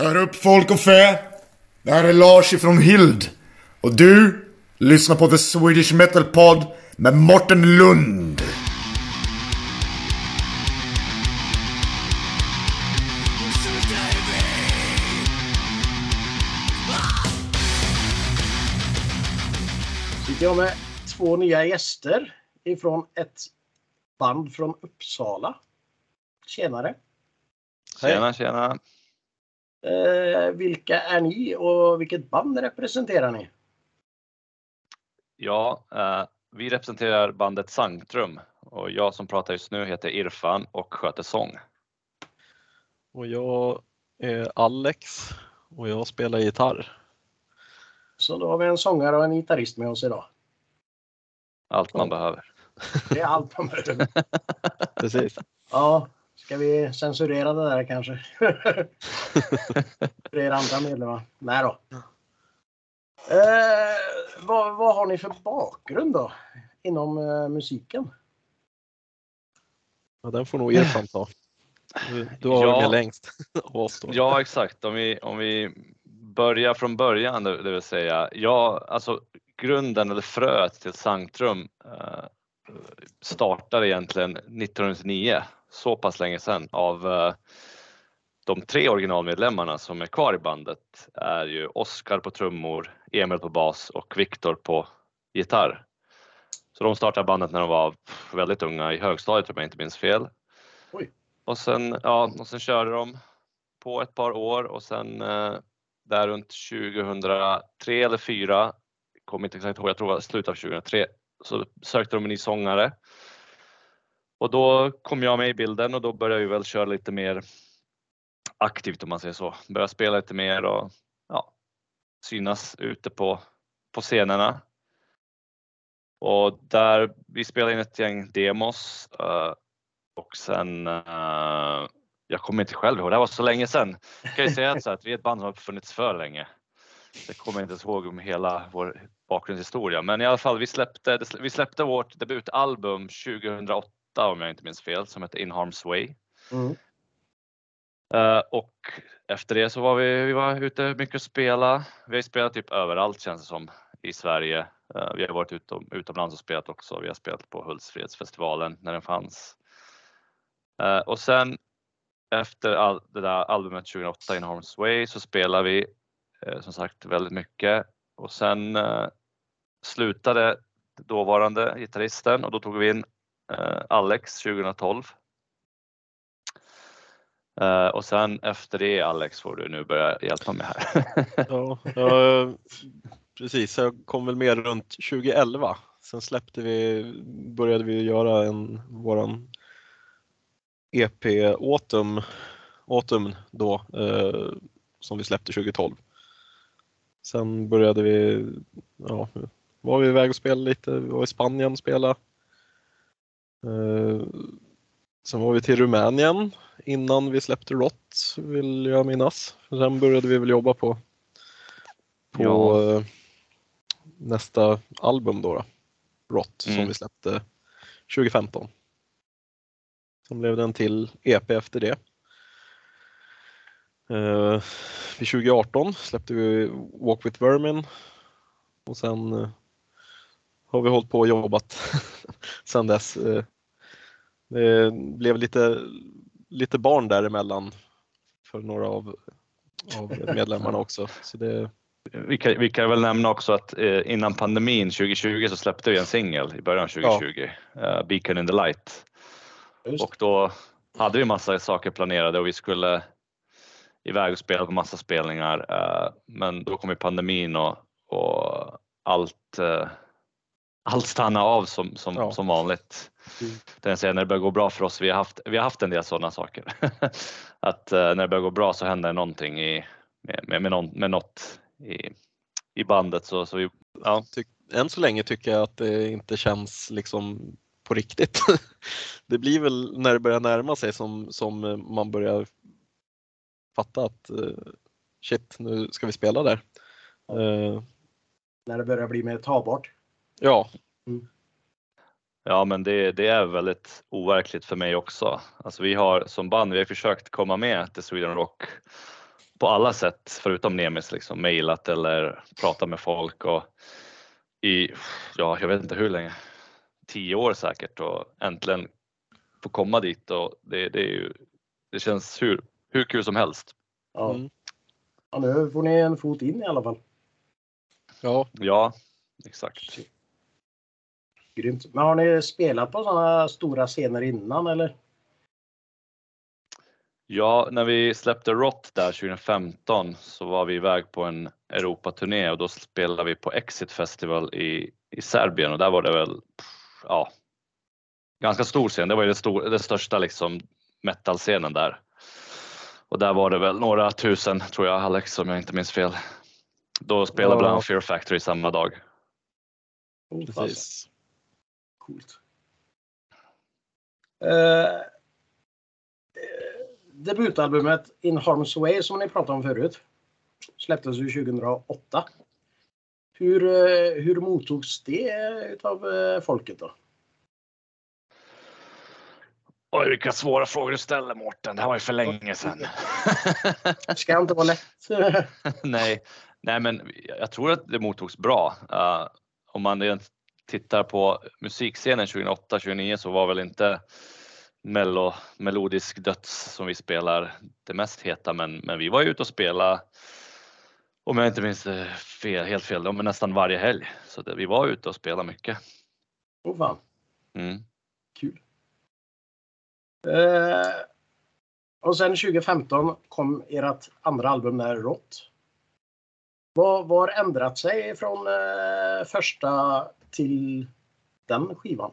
Hör upp folk och fä! Det här är Lars ifrån Hild. Och du lyssnar på The Swedish Metal Pod med Morten Lund. sitter jag med två nya gäster ifrån ett band från Uppsala. Tjenare! Tjena, tjena. Eh, vilka är ni och vilket band representerar ni? Ja, eh, vi representerar bandet Sanctrum och jag som pratar just nu heter Irfan och sköter sång. Och jag är Alex och jag spelar gitarr. Så då har vi en sångare och en gitarrist med oss idag. Allt man Ja. behöver. Det är allt man behöver. Precis. Ja, ska vi censurera det där kanske? För er andra medlemmar? Nej då. Eh, vad, vad har ni för bakgrund då? Inom eh, musiken? Ja, den får nog Irfan ta. Du, du har Ja. längst av oss då. Ja, exakt. Om vi, om vi börjar från början, det det vill säga, ja, alltså grunden eller fröet till Sanctrum eh, startade egentligen 1999, så pass länge sedan, av eh, de tre originalmedlemmarna som är kvar i bandet är ju Oskar på trummor, Emil på bas och Viktor på gitarr. Så de startade bandet när de var väldigt unga, i högstadiet om jag inte minns fel. Oj. Och sen, ja, och sen körde de på ett par år och sen eh, där runt 2003 eller 2004, kommer inte exakt ihåg, jag tror det var slutet av 2003, så sökte de en ny sångare. Och då kom jag med i bilden och då började vi väl köra lite mer aktivt om man säger så. Börja spela lite mer och ja, synas ute på, på scenerna. Och där, vi spelade in ett gäng demos eh, och sen, eh, jag kommer inte själv ihåg, det här var så länge sedan. Jag kan ju säga att, så att vi är ett band som har funnits för länge. Det kommer jag inte ens ihåg om hela vår bakgrundshistoria, men i alla fall vi släppte, vi släppte vårt debutalbum 2008 om jag inte minns fel som heter In Harm's Way. Mm. Eh, och efter det så var vi, vi var ute mycket och spela. Vi har spelat typ överallt känns det som i Sverige. Eh, vi har varit utom, utomlands och spelat också. Vi har spelat på Hultsfredsfestivalen när den fanns. Eh, och sen efter all, det där albumet 2008 In Harm's Way så spelar vi som sagt väldigt mycket och sen slutade dåvarande gitarristen och då tog vi in Alex 2012 Eh, och sen efter det Alex får du nu börja hjälpa mig här. Ja, ja, precis. Jag kom väl med runt 2011. Sen släppte vi, började vi göra en, våran EP Autumn, Autumn då, eh, som vi släppte 2012. Sen började vi, ja, var vi iväg och spelade lite, vi var i Spanien och spelade. Eh, sen var vi till Rumänien innan vi släppte Rot, vill jag minnas. Sen började vi väl jobba på, på Ja. eh, nästa album då, då Rot, som Mm. vi släppte 2015. Sen blev det en till EP efter det. Vid 2018 släppte vi Walk with Vermin och sen eh, har vi hållit på och jobbat sen dess. Eh, det blev lite, lite barn däremellan för några av, av medlemmarna också. Så det, Vi kan, vi kan väl nämna också att eh, innan pandemin 2020 så släppte vi en singel i början av 2020, eh, Beacon in the Light. Just. Och då hade vi massa saker planerade och vi skulle iväg och spela på massa spelningar. eh, Men då kom ju pandemin och, och allt, allt stannade av som, som, Ja. som vanligt. Mm. Säga när det börjar gå bra för oss, vi har haft, vi har haft en del sådana saker. att eh, när det börjar gå bra så händer någonting i, med, med, med, någon, med något i, i bandet. Så, så vi, ja, tyck, än så länge tycker jag att det inte känns liksom på riktigt. Det blir väl när det börjar närma sig som, som man börjar fatta att eh, shit, nu ska vi spela där. Eh, När det börjar bli mer tagbart. Ja, Ja, men det, det är väldigt overkligt för mig också. Alltså vi har som band, vi har försökt komma med till Sweden Rock på alla sätt förutom Nemis liksom mejlat eller pratat med folk och i, ja, jag vet inte hur länge, tio år säkert och äntligen få komma dit och det, det är ju, det känns hur, hur kul som helst. Ja. Mm. ja, nu får ni en fot in i alla fall. Ja, Ja, exakt. Grymt. Men har ni spelat på sådana stora scener innan eller? Ja, när vi släppte Rot där 2015 så var vi iväg på en Europaturné och då spelade vi på Exit Festival i, i Serbien och där var det väl, pff, ja, ganska stor scen. Det var ju det, stor, det största liksom metalscenen där. Och där var det väl några tusen tror jag Alex om jag inte minns fel. Då spelade Ja. bland annat Fear Factory samma dag. Oh, precis. Coolt. Eh, eh, debutalbumet In Harm's Way som ni pratade om förut släpptes ju 2008. Hur, eh, hur mottogs det utav eh, folket då? Oj, vilka svåra frågor du ställer Mårten. Det här var ju för länge sedan. Det ska inte vara lätt. nej, nej, men jag tror att det mottogs bra. Uh, om man rent tittar på musikscenen 2008-2009 så var väl inte mello, melodisk döds som vi spelar det mest heta, men, men vi var ju ute och spela om jag inte minns eh, fel, helt fel, men nästan varje helg. Så det, vi var ute och spelade mycket. oh, fan. Mm. Kul. Eh, och sen 2015 kom ert andra album där, Rott. Vad vad har ändrat sig från eh, första till den skivan?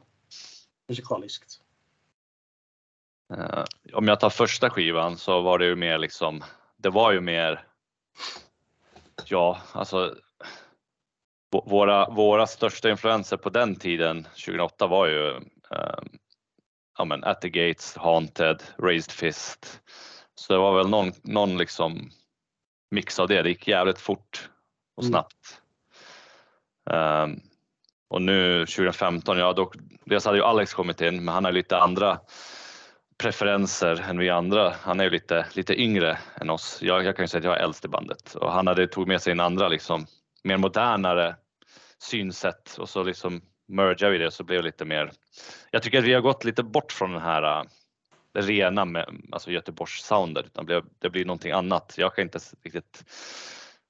Musikaliskt. Eh, om jag tar första skivan så var det ju mer liksom, det var ju mer, ja alltså våra, våra största influenser på den tiden, 2008, var ju eh, ja, men At the Gates, Haunted, Raised Fist. Så det var väl någon, någon liksom mix av det. Det gick jävligt fort och Mm. snabbt. Och nu 2015, ja då, dels hade ju Alex kommit in, men han har lite andra preferenser än vi andra. Han är ju lite, lite yngre än oss. Jag, jag kan ju säga att jag är äldst i bandet och han hade tog med sig en andra liksom mer modernare synsätt och så liksom mergar vi det så blev det lite mer. Jag tycker att vi har gått lite bort från den här uh, rena med, alltså Göteborgs soundet utan det, det blir någonting annat. Jag kan inte riktigt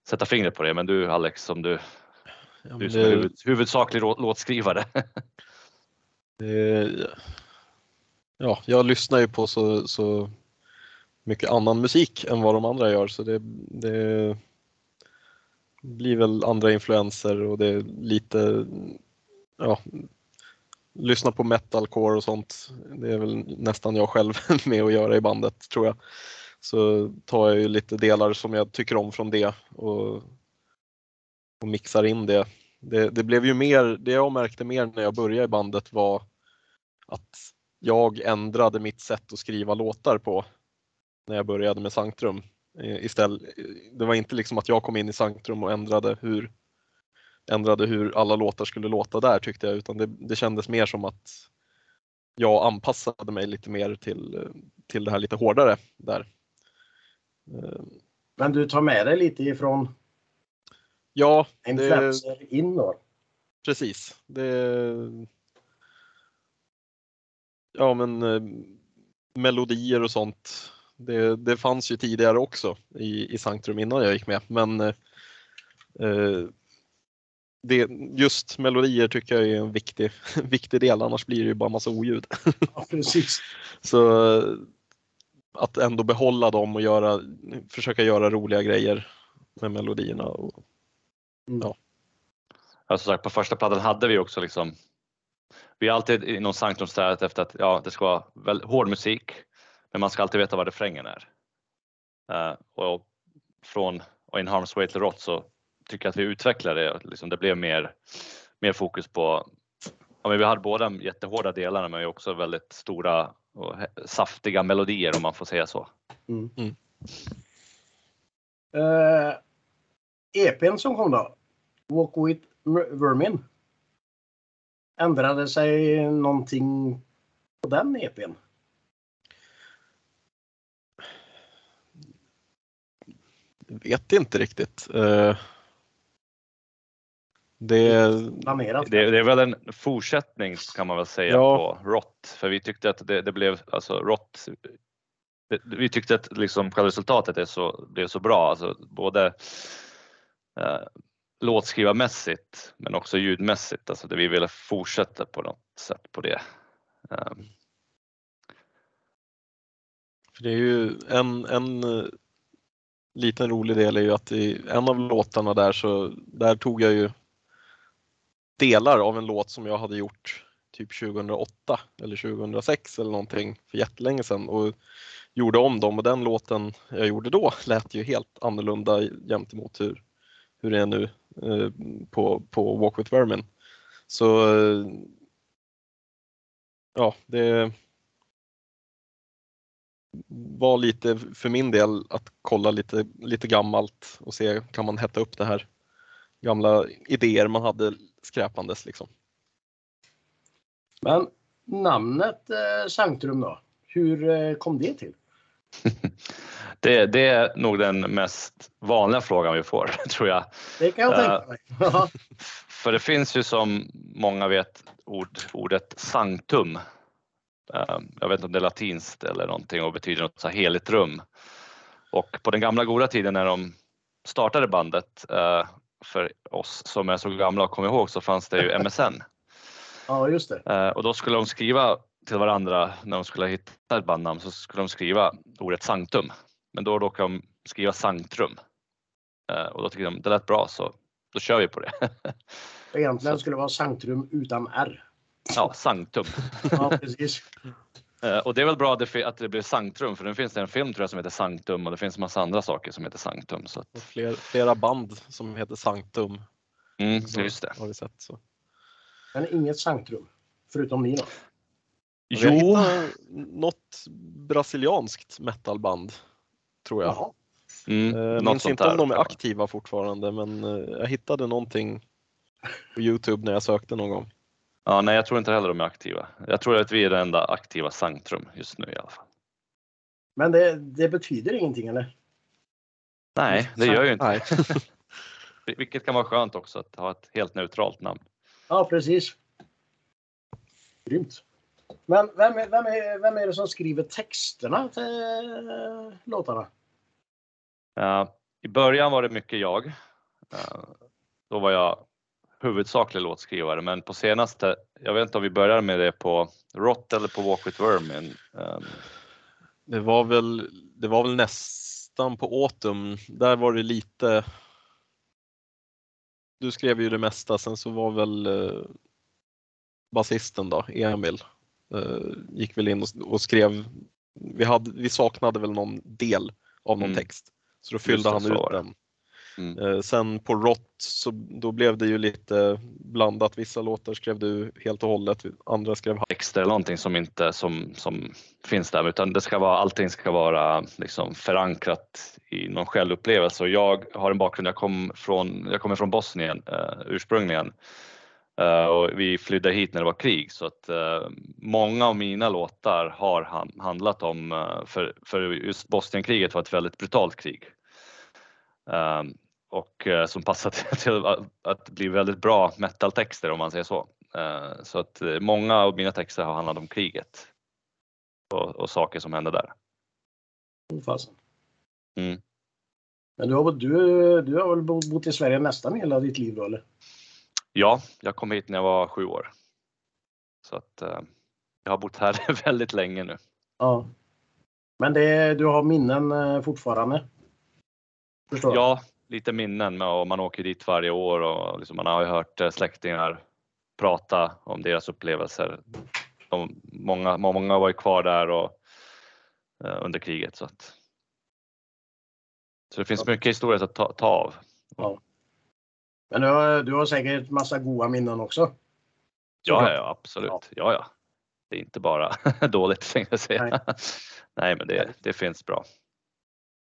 sätta fingret på det, men du Alex om du, Ja, du som är det, huvud, huvudsaklig lå- låtskrivare. det, ja, jag lyssnar ju på så, så mycket annan musik än vad de andra gör så det, det blir väl andra influenser och det är lite, ja, lyssna på metalcore och sånt. Det är väl nästan jag själv med att göra i bandet tror jag. Så tar jag ju lite delar som jag tycker om från det och, och mixar in det. det. Det blev ju mer, det jag märkte mer när jag började i bandet var att jag ändrade mitt sätt att skriva låtar på när jag började med Sanctrum. Eh, istället, det var inte liksom att jag kom in i Sanctrum och ändrade hur, ändrade hur alla låtar skulle låta där tyckte jag, utan det, det kändes mer som att jag anpassade mig lite mer till, till det här lite hårdare där. Eh, Men du tar med dig lite ifrån Ja, det, influenser in då? precis. Det, ja men eh, melodier och sånt. Det, det fanns ju tidigare också i, i Sanctrum innan jag gick med. Men eh, eh, det, just melodier tycker jag är en viktig, viktig del, annars blir det ju bara massa oljud. Ja, precis. Så att ändå behålla dem och göra, försöka göra roliga grejer med melodierna. Och, Ja, som sagt, på första plattan hade vi också liksom. Vi har alltid inom Sanctum strävat efter att ja, det ska vara väl, hård musik, men man ska alltid veta vad refrängen är. Eh, och från och In Harm's Way till Rot så tycker jag att vi utvecklar det. Liksom, det blev mer, mer fokus på. Ja, men vi hade båda de jättehårda delarna, men också väldigt stora och saftiga melodier om man får säga så. Mm. Mm. Eh, EPn som kom då, Walk with Vermin. Ändrade sig någonting på den EPn? vet inte riktigt. Eh, det. Det, det är väl en fortsättning kan man väl säga Ja. på Rott. För vi tyckte att det, det blev, alltså Rott, det, vi tyckte att liksom själva resultatet är så, blev så bra, alltså både eh, låtskrivarmässigt men också ljudmässigt. Alltså det vi ville fortsätta på något sätt på det. Ehm. För det är ju en, en eh, liten rolig del är ju att i en av låtarna där så där tog jag ju delar av en låt som jag hade gjort typ 2008 eller 2006 eller någonting för jättelänge sedan och gjorde om dem och den låten jag gjorde då lät ju helt annorlunda jämt emot hur, hur det är nu eh, på, på Walk with Vermin. Så eh, ja, det var lite för min del att kolla lite, lite gammalt och se kan man hetta upp det här gamla idéer man hade skräpandes liksom. Men namnet eh, Sanctrum då? Hur eh, kom det till? det, det är nog den mest vanliga frågan vi får tror jag. Det kan jag Eh. tänka mig. Ja. För det finns ju som många vet ord, ordet sanctum. Eh, Jag vet inte om det är latinskt eller någonting och betyder något så heligt rum. Och på den gamla goda tiden när de startade bandet, eh, för oss som är så gamla och kommer ihåg, så fanns det ju MSN. ja, just det. Eh, Och då skulle de skriva till varandra när de skulle hitta ett bandnamn så skulle de skriva ordet sanctum. Men då råkade de skriva sanctrum. Eh, Och då tyckte de det lät bra så då kör vi på det. Egentligen skulle det vara Sanctrum utan R. Ja, sanctum. Ja, precis. Eh, Och det är väl bra att det, fi- att det blir Sanctrum för nu finns det en film tror jag som heter Sanctum och det finns en massa andra saker som heter Sanctum. Så att, Och fler, flera band som heter Sanctum mm, just det. har vi sett. Så. Men inget Sanctrum. Förutom ni då. Jo, hittat något brasilianskt metalband tror jag. Jaha. mm, Eh, Jag något minns inte om de är aktiva fortfarande men eh, jag hittade någonting på Youtube när jag sökte någon gång. Ja, nej, jag tror inte heller de är aktiva. Jag tror att vi är det enda aktiva Sanctrum just nu i alla fall. Men det, det betyder ingenting eller? Nej, det gör ju inte Nej. Vilket kan vara skönt också att ha ett helt neutralt namn. Ja, precis. Grymt. Men vem är, vem, är, vem är det som skriver texterna till eh, låtarna? Eh, I början var det mycket jag. Eh, då var jag huvudsaklig låtskrivare, men på senaste, jag vet inte om vi börjar med det på Rot eller på Walk with Vermin. Eh, Det var väl, det var väl nästan på Autumn. Där var det lite. Du skrev ju det mesta, sen så var väl eh, basisten då, Emil, gick väl in och, skrev. Vi, hade, vi saknade väl någon del av någon Mm. text, så då fyllde det, han ut den. Mm. Eh, sen på Rot så då blev det ju lite blandat. Vissa låtar skrev du helt och hållet, andra skrev texter eller någonting som inte som, som finns där utan det ska vara, allting ska vara liksom förankrat i någon självupplevelse och jag har en bakgrund, jag, kom från, jag kommer från Bosnien uh, ursprungligen Eh, och vi flydde hit när det var krig så att eh, många av mina låtar har han, handlat om, eh, för, för just Bosnienkriget var ett väldigt brutalt krig. Eh, och eh, som passar till, att, bli väldigt bra metaltexter om man säger så. Eh, Så att eh, många av mina texter har handlat om kriget och, och saker som hände där. Fasen. Mm. Men du har, du, du har väl bo- bott i Sverige nästan hela ditt liv då eller? Ja, jag kom hit när jag var sju år. Så att eh, jag har bott här väldigt länge nu. Ja. Men det, du har minnen eh, fortfarande? Förstår? Ja, lite minnen med, och man åker dit varje år och liksom, man har ju hört eh, släktingar prata om deras upplevelser. De, många, många var ju kvar där och, eh, under kriget. Så, att, så det finns Ja. mycket historia att ta, ta av. Men du har, du har säkert massa goda minnen också? Ja, ja, ja absolut. Ja. ja, Det är inte bara dåligt tänkte jag säga. Nej. Nej, men det, det finns bra.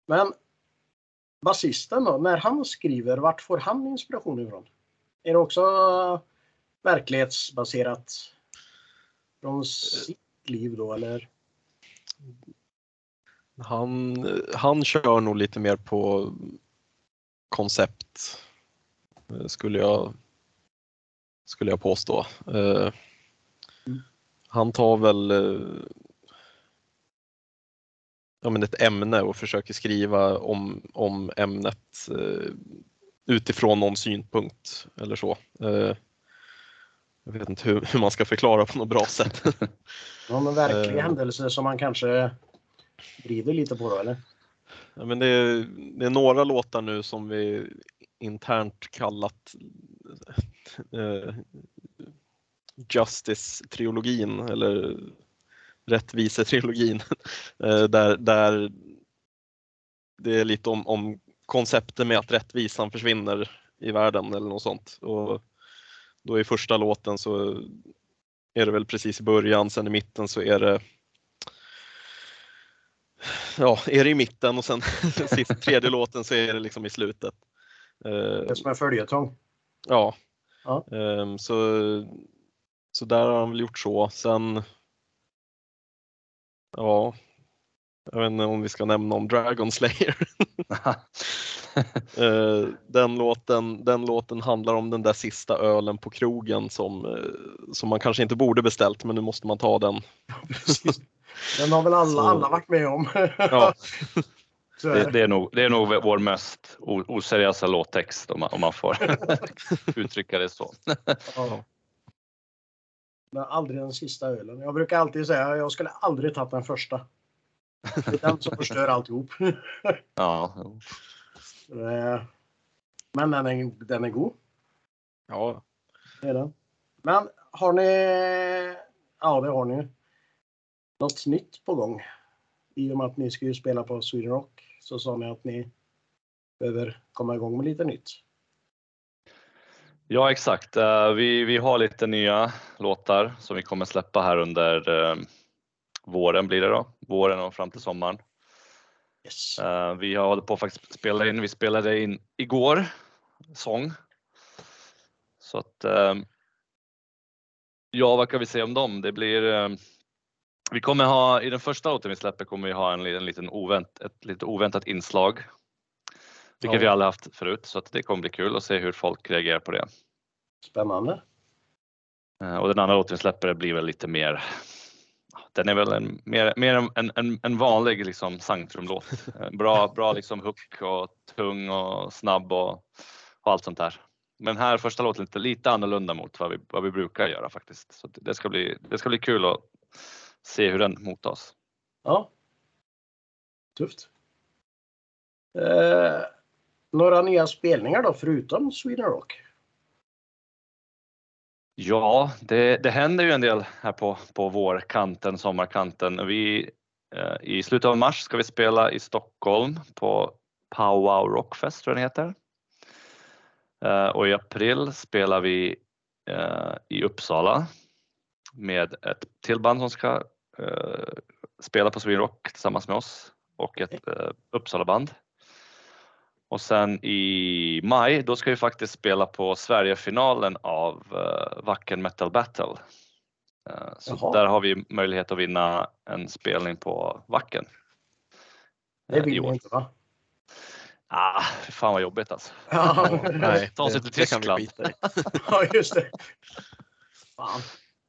Men basisten då, när han skriver, vart får han inspiration ifrån? Är det också verklighetsbaserat från sitt liv då eller? Han, han kör nog lite mer på koncept eh, skulle jag, skulle jag påstå. Eh, Mm. Han tar väl eh, ja, men ett ämne och försöker skriva om, om ämnet eh, utifrån någon synpunkt eller så. Jag vet inte hur, hur man ska förklara på något bra sätt. Någon verklig Eh. händelse som man kanske vrider lite på då eller? Ja, men det, är, det är några låtar nu som vi internt kallat eh, Justice-trilogin eller Rättvisetrilogin. Eh, där, där det är lite om, om konceptet med att rättvisan försvinner i världen eller något sånt. Och då i första låten så är det väl precis i början, sen i mitten så är det Ja, är det i mitten och sen sist, tredje låten så är det liksom i slutet. Eh, Det är som en följetong. Ja. Ja. Ehm, så, så där har han väl gjort så. Sen, ja, jag vet inte om vi ska nämna om Dragon Slayer. Eh, den, låten, den låten handlar om den där sista ölen på krogen som, eh, som man kanske inte borde beställt men nu måste man ta den. Den har väl alla, alla varit med om. Ja. Det, det. är nog, det är nog vår mest oseriösa låttext om man, om man får uttrycka det så. Ja. Men aldrig den sista ölen. Jag brukar alltid säga att jag skulle aldrig tagit den första. Det är den som förstör alltihop. Ja, Eh, Men den är, den är god. Ja, Det är den. Men har ni... Ja, det har ni. Något nytt på gång? I och med att ni ska ju spela på Sweden Rock så sa ni att ni behöver komma igång med lite nytt. ja exakt. Eh, Vi, vi har lite nya låtar som vi kommer släppa här under eh, våren blir det då. Våren och fram till sommaren. Yes. Eh, Vi har hållit på faktiskt spela in. Vi spelade in igår sång. Så att ja, vad kan vi säga om dem? Det blir vi kommer ha i den första låten vi släpper kommer vi ha en, en liten ovänt, ett lite oväntat inslag. Vilket Ja. vi aldrig haft förut så att det kommer bli kul att se hur folk reagerar på det. Spännande. Eh, Och den andra låten vi släpper blir väl lite mer den är väl en, mer, mer en, en, en vanlig liksom sangtrumlåt. Eh, Bra, bra liksom hook och tung och snabb och, och allt sånt där. Men här första låten lite, lite annorlunda mot vad vi, vad vi brukar göra faktiskt. Så det, ska bli, det ska bli kul att se hur den mottas. Ja. Tufft. Eh, några nya spelningar då förutom Sweden Rock? Ja, det, det händer ju en del här på, på vårkanten, sommarkanten. Vi, eh, I slutet av mars ska vi spela i Stockholm på Powwow Rockfest tror jag den heter. Eh, och i april spelar vi eh, i Uppsala med ett till band som ska eh, spela på Sweden Rock tillsammans med oss och ett eh, Uppsala-band. Och sen i maj, då ska vi faktiskt spela på Sverigefinalen av uh, Wacken Metal Battle. Eh, så Jaha. där har vi möjlighet att vinna en spelning på Wacken. Det eh, vill år. ni inte va? Ah, fan vad jobbigt alltså. Ja, nej, Ta sig till vi Tyskland. ja just det. Fan.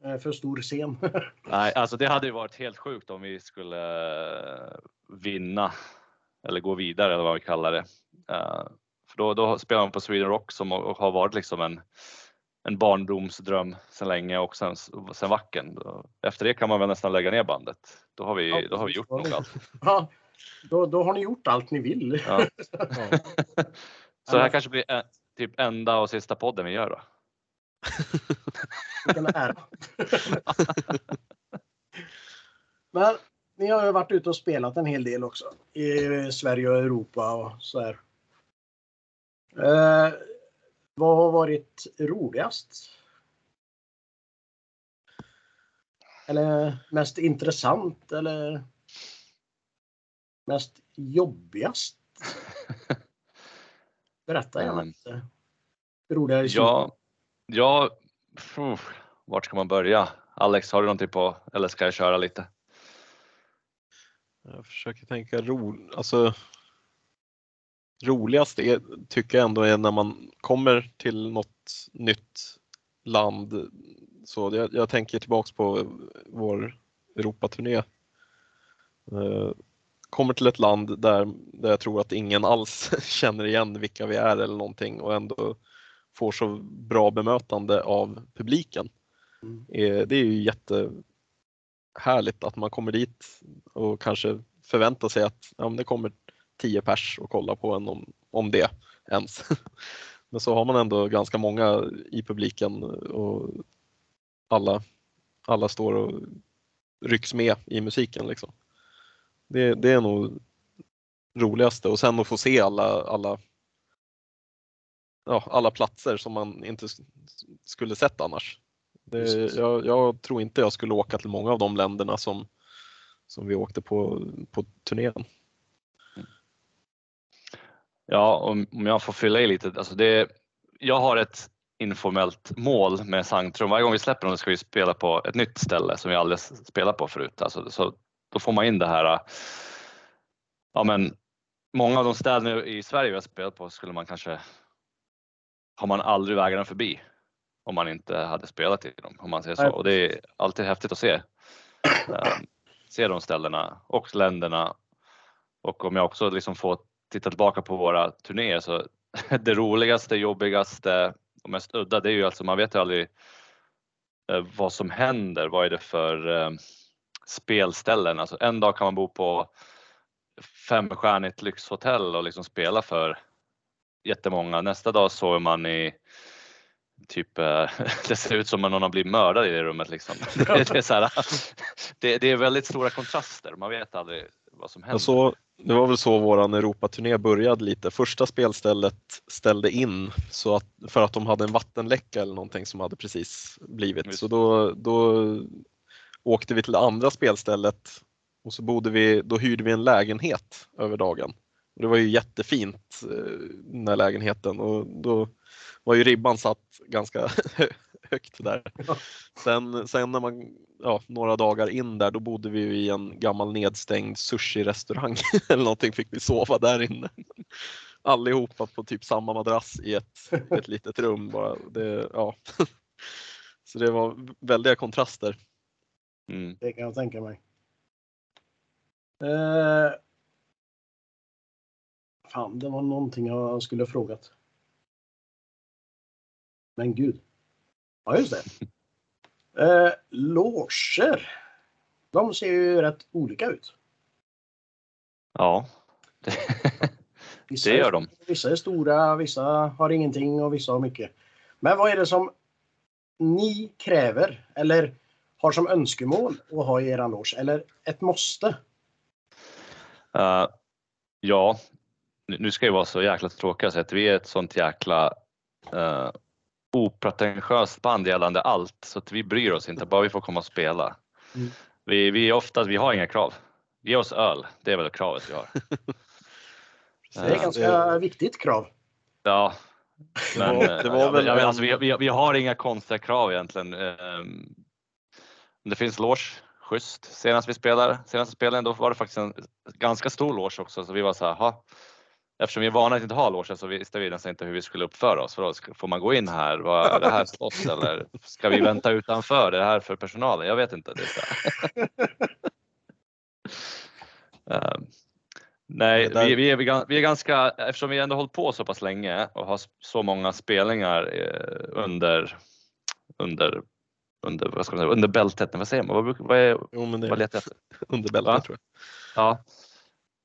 Eh, För stor scen. Nej, alltså det hade ju varit helt sjukt om vi skulle eh, vinna eller gå vidare eller vad vi kallar det. Eh, För då, då spelar man på Sweden Rock som har varit liksom en, en barndomsdröm sedan länge och sen, sen Wacken. Då- Efter det kan man väl nästan lägga ner bandet. Då har vi, Ja, då har vi gjort nog allt. Ja, då, då har ni gjort allt ni vill. Ja. Så det här kanske blir eh, typ enda och sista podden vi gör då. Vilken ära. Men ni har ju varit ute och spelat en hel del också. I Sverige och Europa och så här. Eh, vad har varit roligast? Eller mest intressant eller mest jobbigast? Berätta gärna Mm. lite. Roliga historier. Ja, ja pff, vart ska man börja? Alex, har du någonting typ på eller ska jag köra lite? Jag försöker tänka roligt. Alltså, roligast är, tycker jag ändå är när man kommer till något nytt land. Så jag, jag tänker tillbaks på vår Europaturné. Uh, kommer till ett land där, där jag tror att ingen alls känner igen vilka vi är eller någonting och ändå får så bra bemötande av publiken. Mm. Eh, Det är ju jättehärligt att man kommer dit och kanske förväntar sig att ja, det kommer 10 pers och kolla på en om, om det ens. Men så har man ändå ganska många i publiken och alla, alla står och rycks med i musiken. Liksom. Det, det är nog roligaste och sen att få se alla, alla, ja, alla platser som man inte skulle sett annars. Det, jag, jag tror inte jag skulle åka till många av de länderna som, som vi åkte på, på turnén. Ja, om, om jag får fylla i lite. Alltså det, jag har ett informellt mål med Sanctrum. Varje gång vi släpper dem ska vi spela på ett nytt ställe som vi aldrig spelat på förut. Alltså, så då får man in det här. Ja, men många av de städerna i Sverige vi har spelat på skulle man kanske har man aldrig vägarna förbi om man inte hade spelat i dem, om man säger så. Och det är alltid häftigt att se. eh, se de ställena och länderna. Och om jag också liksom får titta tillbaka på våra turnéer så det roligaste, jobbigaste och mest udda det är ju alltså man vet ju aldrig eh, vad som händer. Vad är det för eh, spelställen? Alltså en dag kan man bo på femstjärnigt lyxhotell och liksom spela för jättemånga. Nästa dag sover man i typ, eh, det ser ut som om någon har blivit mördad i det rummet liksom. Det, det, är så här, det, det är väldigt stora kontraster. Man vet aldrig vad som händer. Och så, det var väl så våran Europaturné började lite. Första spelstället ställde in så att, för att de hade en vattenläcka eller någonting som hade precis blivit. Just. Så då, då åkte vi till det andra spelstället och så bodde vi, då hyrde vi en lägenhet över dagen. Det var ju jättefint, eh, den här lägenheten och då var ju ribban satt ganska högt där. Sen, sen när man, ja, några dagar in där, då bodde vi ju i en gammal nedstängd sushi-restaurang eller någonting fick vi sova där inne. Allihopa på typ samma madrass i ett, ett litet rum bara. Det, ja. Så det var väldiga kontraster. Mm. Det kan jag tänka mig. Eh, fan, det var någonting jag skulle ha frågat. Men gud. Ja, just det. Eh, loger. De ser ju rätt olika ut. Ja, Vissa det gör de. Vissa är stora, vissa har ingenting och vissa har mycket. Men vad är det som ni kräver eller har som önskemål att ha i er loge? Eller ett måste? Eh, ja, nu ska jag vara så jäkla tråkig så att vi är ett sånt jäkla uh, opretentiöst band gällande allt så att vi bryr oss inte, bara vi får komma och spela. Mm. Vi, vi är ofta, vi har inga krav. Ge oss öl, det är väl kravet vi har. Det är ett Ja, ganska viktigt krav. Ja, men var- det var väl jag en- alltså, vi, vi, vi har inga konstiga krav egentligen. Ehm, Det finns loge, schysst. Senast vi spelade, senaste spelningen då var det faktiskt en ganska stor loge också så vi var så här, "Ha." Eftersom vi är vana att inte ha loge så visste vi nästan inte hur vi skulle uppföra oss. För då, får man gå in här? Vad är det här oss? Eller ska vi vänta utanför? Är det här för personalen? Jag vet inte. Ehm, Nej, vi, vi, är, vi är ganska, eftersom vi ändå hållit på så pass länge och har så många spelningar eh, under, under, under, vad ska man säga, under bältet, vad säger man? Vad, vad, är, Jo, men det vad letar jag efter? under bältet Va? tror jag. Ja.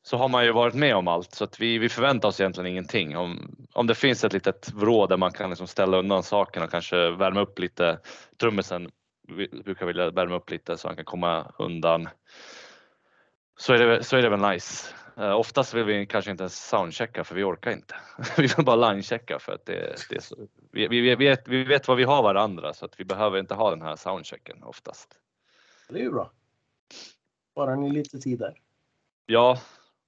Så har man ju varit med om allt så att vi, vi förväntar oss egentligen ingenting. Om, om det finns ett litet vrå där man kan liksom ställa undan sakerna och kanske värma upp lite. Trummisen brukar vilja värma upp lite så han kan komma undan. Så är det, så är det väl nice. Uh, oftast vill vi kanske inte ens soundchecka för vi orkar inte. vi vill bara linechecka för att det, det är så. Vi, vi, vi, vet, vi vet vad vi har varandra så att vi behöver inte ha den här soundchecken oftast. Det är ju bra. Bara ni lite tid där. Ja,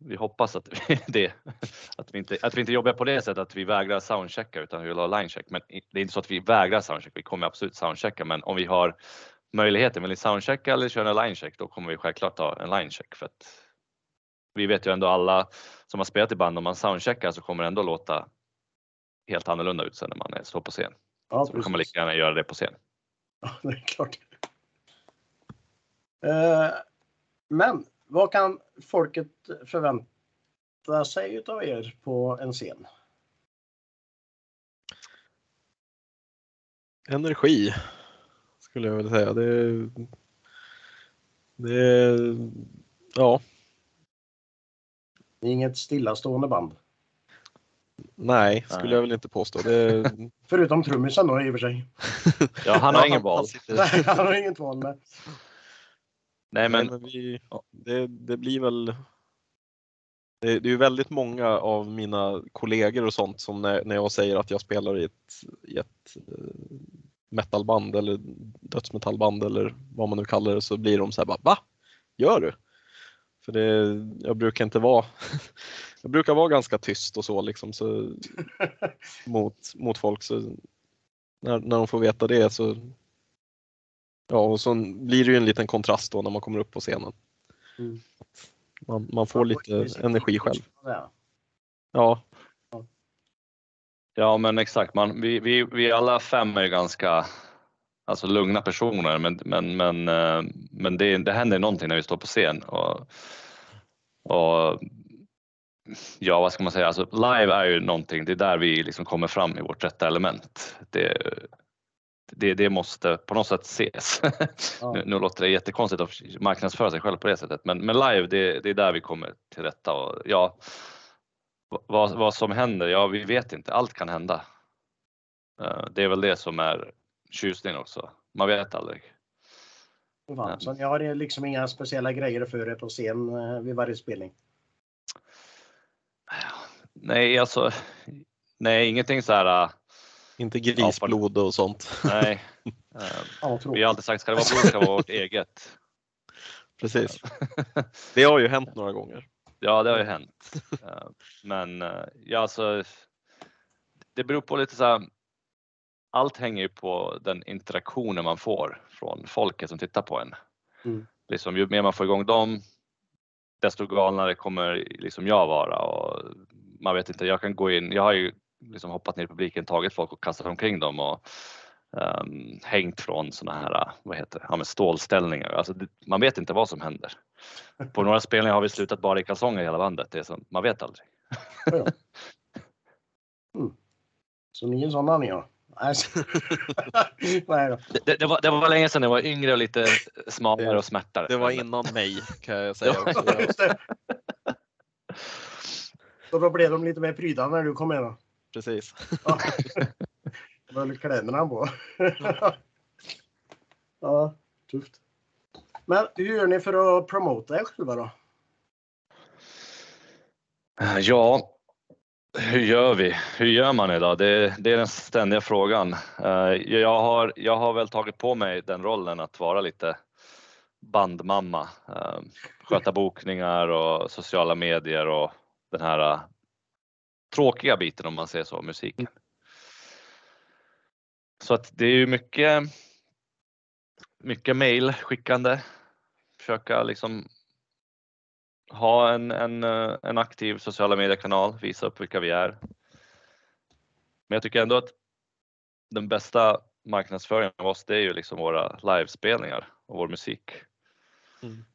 vi hoppas att vi, det, att vi, inte, att vi inte jobbar på det sättet att vi vägrar soundchecka utan vi vill ha linecheck. Men det är inte så att vi vägrar soundcheck. Vi kommer absolut soundchecka, men om vi har möjligheten, vill ni soundchecka eller köra en linecheck, då kommer vi självklart ha en linecheck för att vi vet ju ändå alla som har spelat i band, om man soundcheckar så kommer det ändå låta helt annorlunda ut sen när man är- står på scen. Ja, Så då kan man lika gärna göra det på scen. Ja, det är klart. Eh, Men vad kan folket förvänta sig utav er på en scen? Energi skulle jag vilja säga. Det, det, ja, Ni är inget stillastående band. nej, skulle Nej. jag väl inte påstå. Det, Förutom trummisen då i och för sig. Ja, han har Ja, ingen han val. sitter- Nej, han har inget val med. Nej, men, men vi, det, det blir väl det, det är ju väldigt många av mina kollegor och sånt som när, när jag säger att jag spelar i ett, i ett eh, metalband eller dödsmetallband eller vad man nu kallar det så blir de så här bara Va? Gör du? För det, jag brukar inte vara Jag brukar vara ganska tyst och så liksom så mot, mot folk så när, när de får veta det så Ja och så blir det ju en liten kontrast då när man kommer upp på scenen. Mm. Man, man får lite energi själv. Ja. Ja, men exakt. Man, vi, vi, vi alla fem är ganska alltså, lugna personer, men, men, men, eh, men det, det händer någonting när vi står på scen. Och, och ja, vad ska man säga? Alltså, live är ju någonting. Det är där vi liksom kommer fram i vårt rätta element. Det, det, det måste på något sätt ses. Ja. Nu, nu låter det jättekonstigt att marknadsföra sig själv på det sättet, men, men live, det, det är där vi kommer till rätta. Och, ja, vad, vad som händer? Ja, vi vet inte. Allt kan hända. Eh, Det är väl det som är tjusningen också. Man vet aldrig. Så ni har liksom inga speciella grejer för er på scen eh, vid varje spelning? Nej, alltså. Nej, ingenting så här. Inte grisblod och sånt. Nej. Vi har alltid sagt, ska det vara blod ska det vara vårt eget. Precis. Det har ju hänt några gånger. Ja, det har ju hänt. Eh, Men eh, ja, alltså. Det beror på lite så här. Allt hänger ju på den interaktionen man får från folket som tittar på en. Mm. Liksom, ju mer man får igång dem, desto galnare kommer liksom jag vara och man vet inte. Jag kan gå in. Jag har ju liksom hoppat ner i publiken, tagit folk och kastat omkring dem och ehm, hängt från såna här, vad heter det, ja, stålställningar. Alltså, det, man vet inte vad som händer. På några spelningar har vi slutat bara i kalsonger i hela bandet. Det är som, man vet aldrig. Så ni är sådana ni ja. Nej, då. Det, det, var, det var länge sedan jag var yngre och lite smalare och smärtare. Det var innan mig kan jag säga. Ja. Så då blev de lite mer pryda när du kom med då? Precis. Ja. Det var väl kläderna på. Ja, tufft. Men hur gör ni för att promota er själva då? Ja, hur gör vi? Hur gör man idag? Det, det är den ständiga frågan. Eh, Jag har, jag har väl tagit på mig den rollen att vara lite bandmamma. eh, Sköta bokningar och sociala medier och den här tråkiga biten om man säger så, musiken. Så att det är ju mycket, mycket mail skickande. Försöka liksom ha en, en, en aktiv sociala mediekanal, visa upp vilka vi är. Men jag tycker ändå att den bästa marknadsföringen av oss, det är ju liksom våra livespelningar och vår musik. Mm.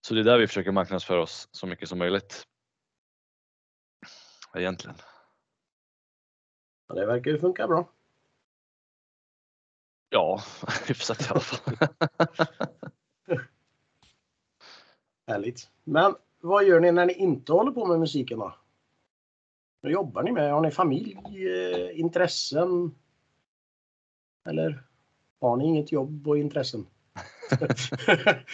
Så det är där vi försöker marknadsföra oss så mycket som möjligt. Egentligen. Ja, det verkar ju funka bra. Ja, hyfsat i alla fall. Härligt. Men vad gör ni när ni inte håller på med musiken då? Vad jobbar ni med? Har ni familj, eh, intressen? Eller har ni inget jobb och intressen?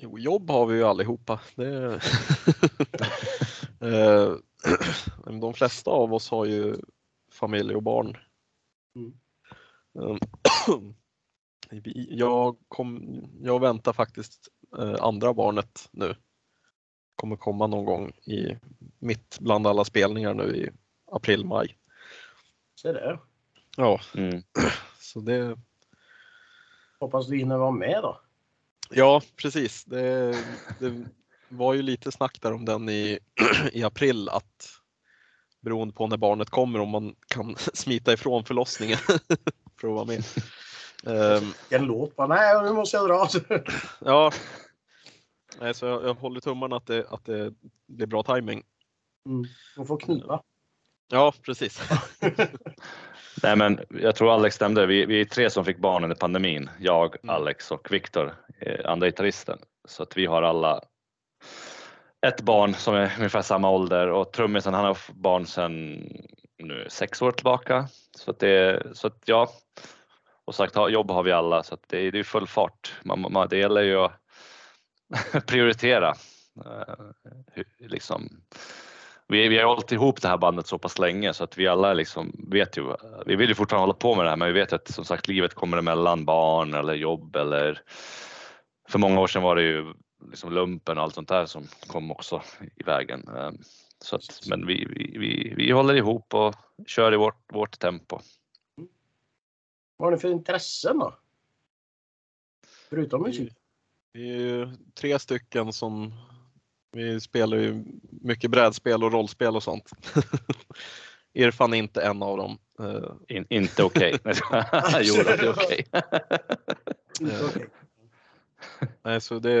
Jo, jobb har vi ju allihopa. Det... Eh, De flesta av oss har ju familj och barn. Mm. Eh, Jag, kom, jag väntar faktiskt eh, andra barnet nu. Kommer komma någon gång i mitt bland alla spelningar nu i april, maj. Se där. Ja, Mm. så det, Hoppas du hinner vara med då. ja precis. Det, det, var ju lite snack där om den i, i april att beroende på när barnet kommer om man kan smita ifrån förlossningen för att vara med. Ehm, En låt bara, nej nu måste jag dra. ja, Nej, så jag, jag håller tummarna att det, att det blir bra timing. Mm. Man får knipa. Ja, precis. Nej, men jag tror Alex stämde. Vi, vi är tre som fick barn under pandemin. Jag, Mm. Alex och Viktor, eh, andra gitarristen. Så att vi har alla ett barn som är ungefär samma ålder och trummisen han har barn sedan nu sex år tillbaka. Så att det, så att ja. Och sagt jobb har vi alla så att det, är- det är full fart. Man, man, det gäller ju att prioritera. Eh, liksom. Vi, vi har hållit ihop det här bandet så pass länge så att vi alla liksom vet ju, vi vill ju fortfarande hålla på med det här men vi vet att som sagt livet kommer emellan barn eller jobb eller för många år sedan var det ju liksom lumpen och allt sånt där som kom också i vägen. Eh, Så att, men vi, vi, vi, vi håller ihop och kör i vårt, vårt tempo. Vad har ni för intressen då? Förutom musik? Vi är ju tre stycken som vi spelar ju mycket brädspel och rollspel och sånt. Irfan är inte en av dem. In, inte okej. Okay. jo, det är okej. Inte okej. Nej, så det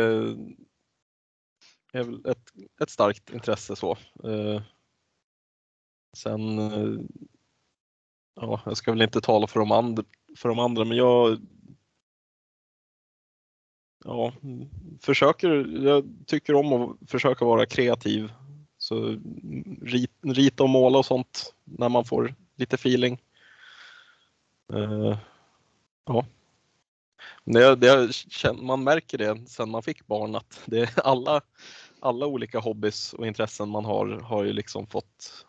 är väl ett, ett starkt intresse så. Eh, sen, eh, ja, jag ska väl inte tala för de andra, för de andra men jag ja, försöker, jag tycker om att försöka vara kreativ. Så rit, rita och måla och sånt när man får lite feeling. Eh, ja. Det, det, man märker det sen man fick barn att det är alla, alla olika hobbys och intressen man har har ju liksom fått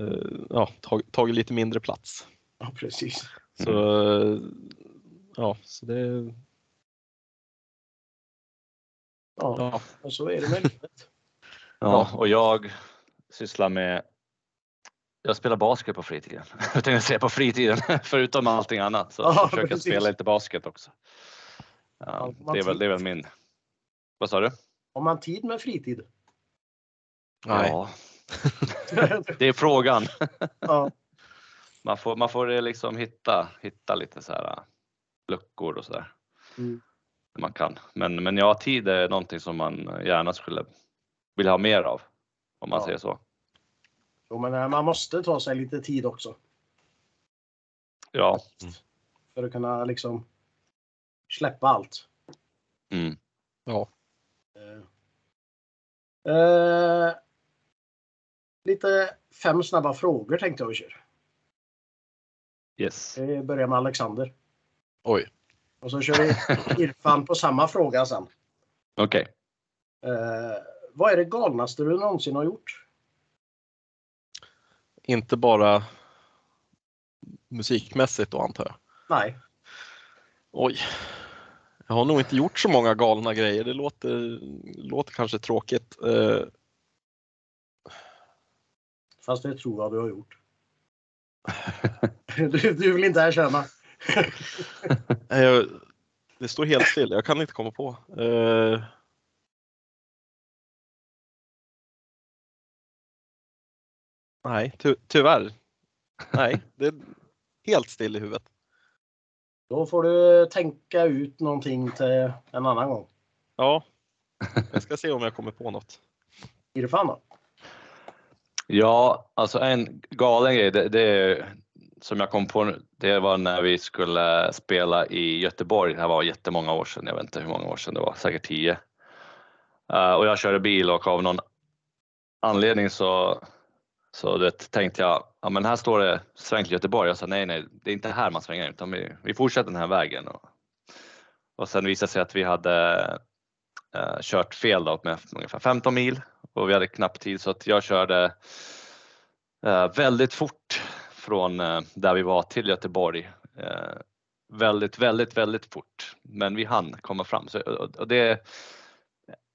eh, ja, tag, tagit lite mindre plats. Ja, precis. Så, eh, ja, så det, Ja, ja, och så är det med livet. Ja, och jag sysslar med jag spelar basket på fritiden. Jag tänkte säga på fritiden, förutom allting annat. Så Ja, jag försöker precis. spela lite basket också. Ja, det, är väl, det är väl min... Vad sa du? Har man tid med fritid? nej. Ja, det är frågan. ja. Man får, man får liksom hitta, hitta lite så här äh, luckor och sådär. Mm. Man kan. Men, men ja, tid är någonting som man gärna skulle vilja ha mer av. Om man Ja. säger så. Jo, men eh, man måste ta sig lite tid också. Ja. För att kunna liksom släppa allt. Mm. Eh, eh, lite fem snabba frågor tänkte jag vi kör. Yes. Vi börjar med Alexander. Oj. Och så kör vi Irfan på samma fråga sen. Okej. Eh, vad är det galnaste du någonsin har gjort? Inte bara musikmässigt då antar jag. Nej. Oj. Jag har nog inte gjort så många galna grejer. Det låter, låter kanske tråkigt. Eh, Fast det tror jag du har gjort. du, du vill inte erkänna. det står helt still. Jag kan inte komma på. Nej, ty, tyvärr. Nej, det är helt still i huvudet. Då får du tänka ut någonting till en annan gång. Ja, jag ska se om jag kommer på något. Irfan då? Ja, alltså en galen grej, det, det är, som jag kom på det var när vi skulle spela i Göteborg. Det här var jättemånga år sedan, jag vet inte hur många år sedan det var, säkert tio. Eh, och jag körde bil och av någon anledning så, så det, tänkte jag, ja men här står det sväng till Göteborg. Jag sa nej, nej, det är inte här man svänger utan vi, vi fortsätter den här vägen. Och, och sen visade det sig att vi hade eh, kört fel då med ungefär 15 mil och vi hade knapp tid så att jag körde eh, väldigt fort från eh, där vi var till Göteborg. Eh, väldigt, väldigt, väldigt fort. Men vi hann komma fram. Så, och, och det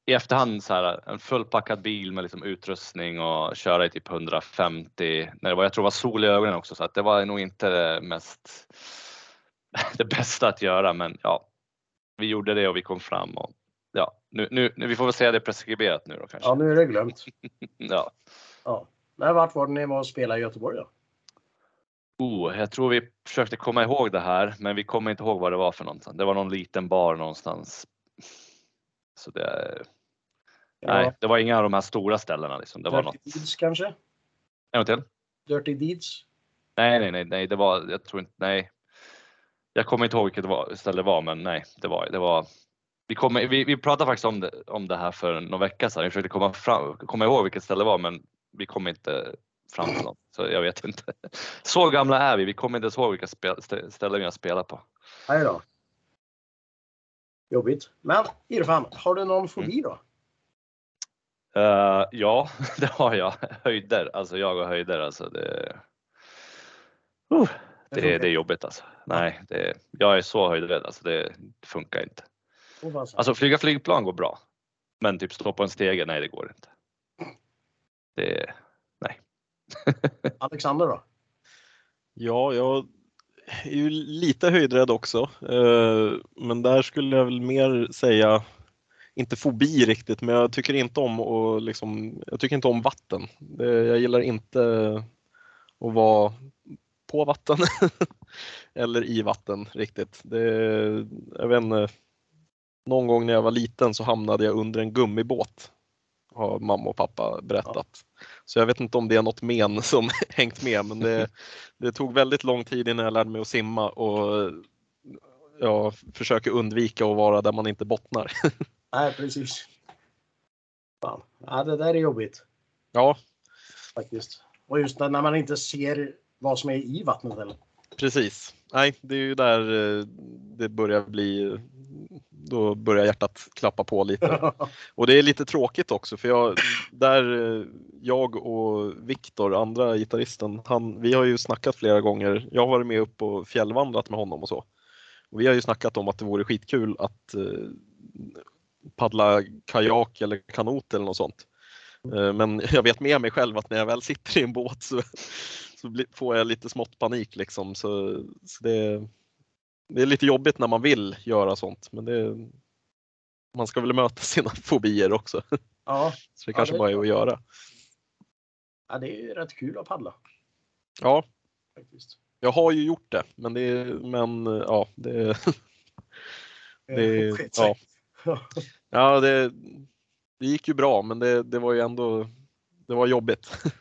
i efterhand så här, en fullpackad bil med liksom utrustning och köra i typ 150 när det var, jag tror det var sol i ögonen också så att det var nog inte det mest det bästa att göra men ja, vi gjorde det och vi kom fram och ja, nu, nu, nu, vi får väl säga det preskriberat nu då kanske. Ja, nu är det glömt. Ja. Ja. Men vart var det ni var och spelade i Göteborg då? Oh, jag tror vi försökte komma ihåg det här, men vi kommer inte ihåg vad det var för någonstans. Det var någon liten bar någonstans. Så det, nej, det var inga av de här stora ställena. Liksom. Det var Dirty något. Deeds kanske? En till? Dirty Deeds? Nej, nej, nej, nej, det var, jag tror inte, nej. Jag kommer inte ihåg vilket det var, ställe det var, men nej, det var, det var. Vi, kommer, vi, vi pratade faktiskt om det, om det här för någon vecka sedan. Vi försökte komma, fram, komma ihåg vilket ställe det var, men vi kom inte fram till något. Så jag vet inte. Så gamla är vi. Vi kommer inte ens ihåg vilka spel, stä- ställen vi har spelat på. Nej då. Jobbigt. Men Irfan, har du Mm. någon fobi då? Eh, ja, det har jag. Höjder, alltså jag och höjder, alltså det. Uh, det, funkar det är jobbigt alltså. Nej, det, jag är så höjdrädd, alltså det funkar inte. Alltså flyga flygplan går bra. Men typ stå på en stege, nej det går inte. Det, Alexander då? Ja, jag är ju lite höjdrädd också. eh, Men där skulle jag väl mer säga, inte fobi riktigt, men jag tycker inte om och liksom, jag tycker inte om vatten. Det- Jag gillar inte att vara på vatten eller i vatten riktigt. Det, jag vet inte, någon gång när jag var liten så hamnade jag under en gummibåt har mamma och pappa berättat. Så jag vet inte om det är något men som hängt med men det, det tog väldigt lång tid innan jag lärde mig att simma och jag försöker undvika att vara där man inte bottnar. Nej, precis. Fan. Ja, det där är jobbigt Ja, faktiskt. Och just när man inte ser vad som är i vattnet eller? precis. Nej, det är ju där eh, det börjar bli, då börjar hjärtat klappa på lite. Och det är lite tråkigt också för jag, där eh, jag och Viktor, andra gitarristen, han, vi har ju snackat flera gånger. Jag har varit med upp och fjällvandrat med honom och så. Och vi har ju snackat om att det vore skitkul att eh, paddla kajak eller kanot eller något sånt. Eh, men jag vet med mig själv att när jag väl sitter i en båt så, så får jag lite smått panik liksom. Så, så det, det är lite jobbigt när man vill göra sånt men det, man ska väl möta sina fobier också. Ja, Så det Ja, kanske det är bara är att göra. ja, det är ju rätt kul att paddla Ja, faktiskt. jag har ju gjort det men det men ja, det, det, Skit ja, sig. ja det, det gick ju bra men det, det var ju ändå, det var jobbigt.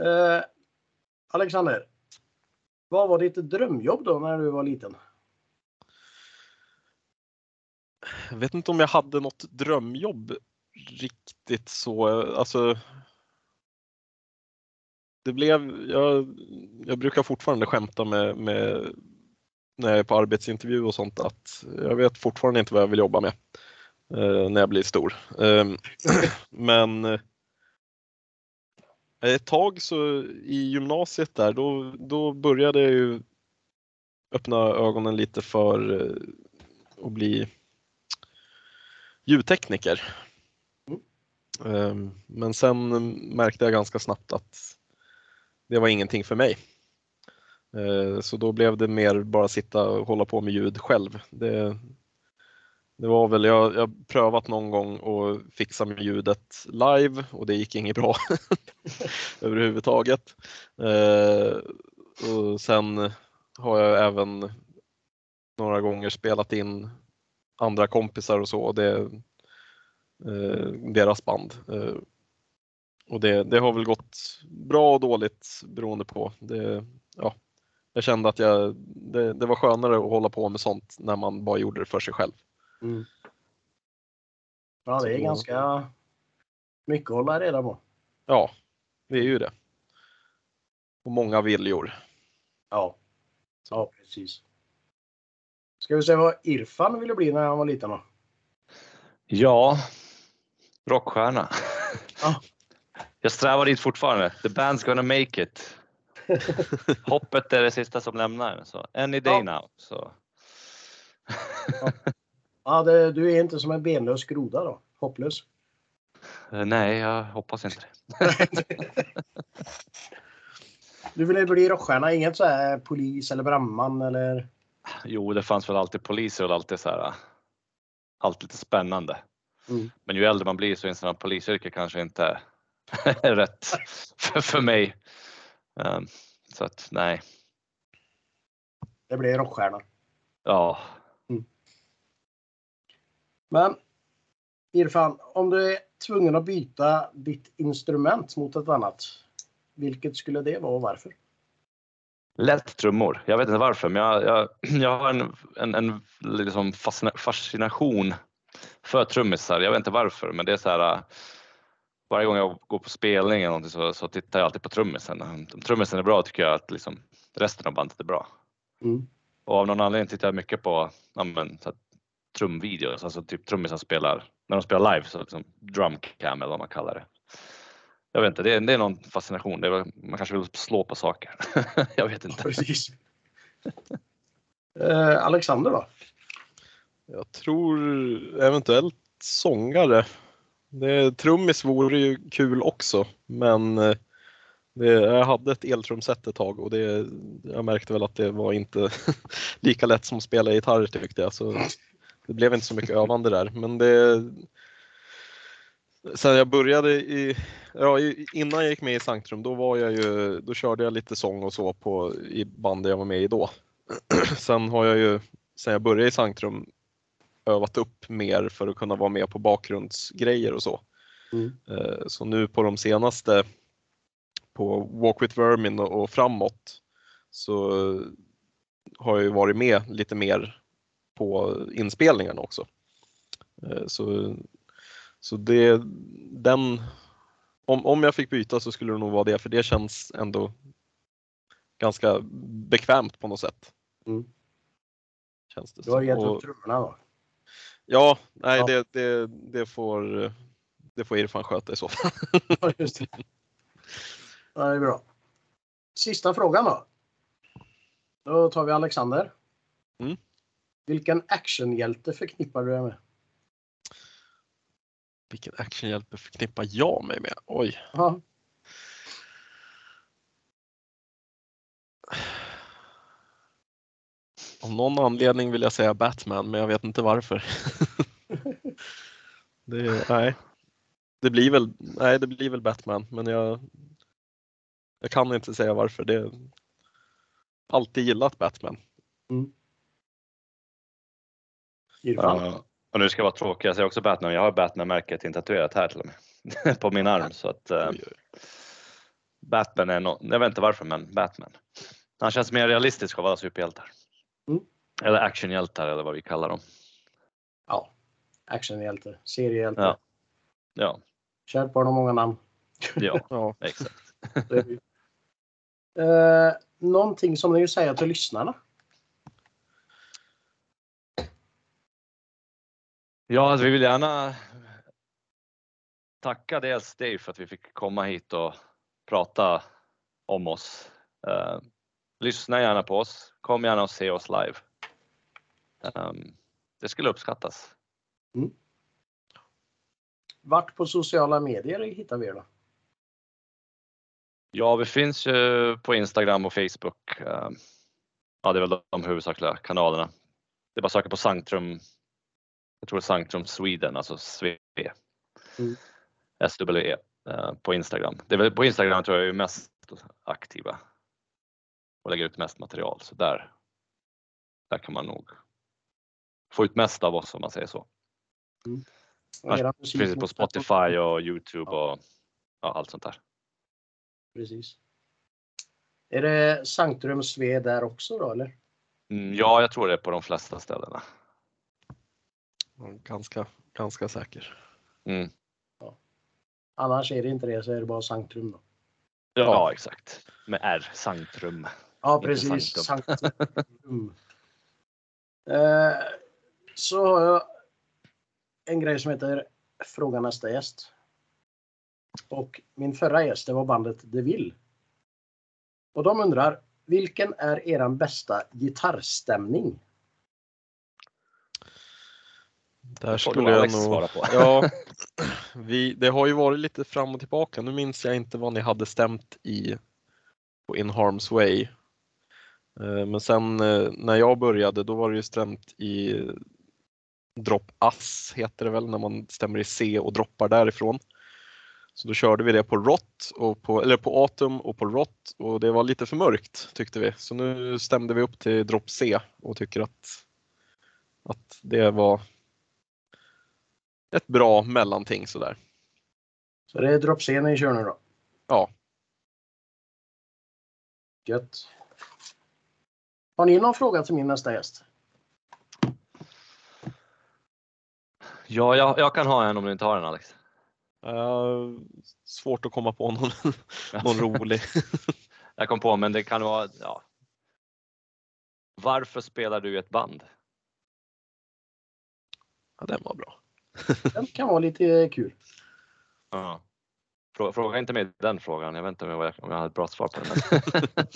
Eh, Alexander, vad var ditt drömjobb då när du var liten? Jag vet inte om jag hade något drömjobb riktigt så, alltså. Det blev, jag, jag brukar fortfarande skämta med, med när jag är på arbetsintervju och sånt att jag vet fortfarande inte vad jag vill jobba med eh, när jag blir stor. Eh, men eh, ett tag så i gymnasiet där då, då började jag ju öppna ögonen lite för eh, att bli ljudtekniker. Ehm, Men sen märkte jag ganska snabbt att det var ingenting för mig. Eh, så då blev det mer bara sitta och hålla på med ljud själv. Det, det var väl, jag har prövat någon gång att fixa med ljudet live och det gick inget bra överhuvudtaget. Eh, Och sen har jag även några gånger spelat in andra kompisar och så. Och det, eh, deras band. Eh, och det, det har väl gått bra och dåligt beroende på. Det, ja, jag kände att jag, det, det var skönare att hålla på med sånt när man bara gjorde det för sig själv. Mm. Ja, det är Så- ganska mycket att hålla reda på. Ja, det är ju det. Och många viljor. Ja, ja precis. Ska vi se vad Irfan ville bli när han var liten då? Ja, rockstjärna. Ja. Jag strävar dit fortfarande. The band's gonna make it. Hoppet är det sista som lämnar. Så any day Ja. now. Så. Ja, det, du är inte som en benlös groda då? Hopplös? Eh, Nej, jag hoppas inte det. Du ville bli rockstjärna, inget så här polis eller brandman eller? Jo, det fanns väl alltid poliser och alltid så här. alltid lite spännande. Mm. Men ju äldre man blir så inser man att polisyrket kanske inte är rätt för, för mig. Um, så att nej, Det blir rockstjärna. ja. Men Irfan, om du är tvungen att byta ditt instrument mot ett annat, vilket skulle det vara och varför? Lätt trummor. Jag vet inte varför, men jag, jag, jag har en, en, en liksom fascina- fascination för trummisar. Jag vet inte varför, men det är så här. Varje gång jag går på spelning eller någonting så, så tittar jag alltid på trummisen. Om trummisen är bra tycker jag att liksom resten av bandet är bra. Mm. Och av någon anledning tittar jag mycket på ja, men, så här, trumvideos, alltså typ trummisar spelar, när de spelar live, så liksom drumcam eller vad man kallar det. Jag vet inte, det är, det är någon fascination. Det är, man kanske vill slå på saker. jag vet inte. Precis. Eh, Alexander då? Jag tror eventuellt sångare. Det, trummis vore ju kul också, men eh, det, jag hade ett eltrumset ett tag och det, jag märkte väl att det var inte lika lätt som att spela gitarr tyckte jag. Så det blev inte så mycket övande där. Men det, sen jag började i, ja, innan jag gick med i Sanktrum då var jag ju, då körde jag lite sång och så på, i bandet jag var med i då. sen har jag ju, sen jag började i Sanktrum, övat upp mer för att kunna vara med på bakgrundsgrejer och så. Mm. Eh, Så nu på de senaste, på Walk with Vermin och framåt, så har jag ju varit med lite mer på inspelningarna också. Eh, Så, så det, den, om, om jag fick byta så skulle det nog vara det, för det känns ändå ganska bekvämt på något sätt. Mm. Känns det Du har gett upp trummorna då? Ja, nej Ja. Det, det, det, får, det får Irfan sköta i så fall. Ja, just det. Ja, det är bra. Sista frågan då. Då tar vi Alexander. Mm. Vilken actionhjälte förknippar du dig med? Vilken actionhjälte förknippar jag mig med? Oj. Ja. Av någon anledning vill jag säga Batman, men jag vet inte varför. det, nej. Det blir väl, nej, det blir väl Batman, men jag, jag kan inte säga varför. Det alltid gillat Batman. Irfan? Ja, och nu ska jag vara tråkig, jag säger också Batman. Jag har Batman-märket intatuerat här till och med. på min arm. Så att eh. Batman är no jag vet inte varför, men Batman. Han känns mer realistisk av alla superhjältar. Mm. Eller actionhjältar eller vad vi kallar dem. Ja. Actionhjälte. Seriehjälte. Ja. Ja, Kärt barn har många namn. ja Ja. exakt. Eh, någonting som ni vill säga till lyssnarna? Ja, alltså, vi vill gärna tacka dels Dave för att vi fick komma hit och prata om oss. Eh, lyssna gärna på oss. Kom gärna och se oss live. Ehm, det skulle uppskattas. Vart på sociala medier hittar vi er då? Ja, vi finns ju på Instagram och Facebook. Ehm, ja, det är väl de huvudsakliga kanalerna. Det är bara att söka på Sanctrum. Jag tror det är Sanctrum Sweden, alltså SWE. Mm. SWE eh, på Instagram. Det är väl på Instagram tror jag är mest aktiva och lägger ut mest material. Så där, där kan man nog få ut mest av oss om man säger så. Era Det finns på Spotify och Youtube och ja, allt sånt där. Precis. Är det Sanctrum Sve där också då eller? Mm, ja, jag tror det är på de flesta ställena. Ganska, ganska säker. Mm. Annars är det inte det så är det bara Sanctrum då. Ja, exakt. Med R, Sanctrum. Ja precis. Sanctrum. eh, så har jag en grej som heter Fråga nästa gäst. Och min förra gäst det var bandet De Vill. Och de undrar vilken är eran bästa gitarrstämning? Där skulle jag Alex nog... svara på. Ja, vi, det har ju varit lite fram och tillbaka. Nu minns jag inte vad ni hade stämt i på In Harm's Way. Eh, Men sen eh, när jag började då var det ju stämt i Drop Ass heter det väl när man stämmer i C och droppar därifrån. Så då körde vi det på ROT, och på, eller på Atom och på ROT och det var lite för mörkt tyckte vi. Så nu stämde vi upp till Drop C och tycker att, att det var ett bra mellanting sådär. Så det är drop C ni kör nu då? Ja. Gött. Har ni någon fråga till min nästa gäst? Ja, jag, jag kan ha en om du inte har en Alex. Uh, svårt att komma på någon, någon rolig. Jag kom på, men det kan vara, ja. Varför spelar du i ett band? Ja, den var bra. Den kan vara lite kul. Ja. Fråga, fråga inte mig den frågan. Jag vet inte om jag, om jag har ett bra svar på den.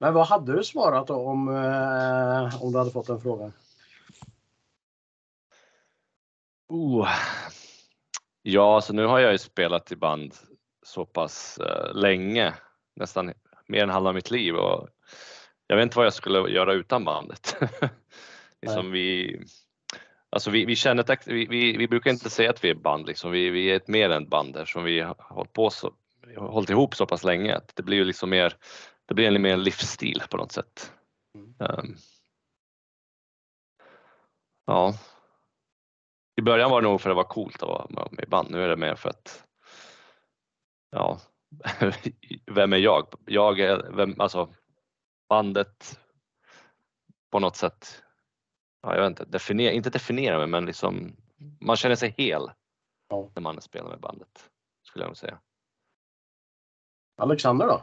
Men vad hade du svarat då om, eh, om du hade fått den frågan? oh. Ja, så nu har jag ju spelat i band så pass uh, länge, nästan mer än halva mitt liv och jag vet inte vad jag skulle göra utan bandet. liksom vi, alltså vi, vi känner ett, vi, vi, vi, brukar inte säga att vi är band, liksom. vi, vi är ett mer än band eftersom vi har hållit på så, hållit ihop så pass länge. Det blir ju liksom mer, det blir mer en livsstil på något sätt. Um, ja. I början var det nog för att det var coolt att vara med i band. Nu är det mer för att, ja, vem är jag? Jag är, vem, alltså bandet på något sätt, ja, jag vet inte, definiera, inte definiera mig men liksom man känner sig hel Ja. när man spelar med bandet. Skulle jag nog säga. Alexander då?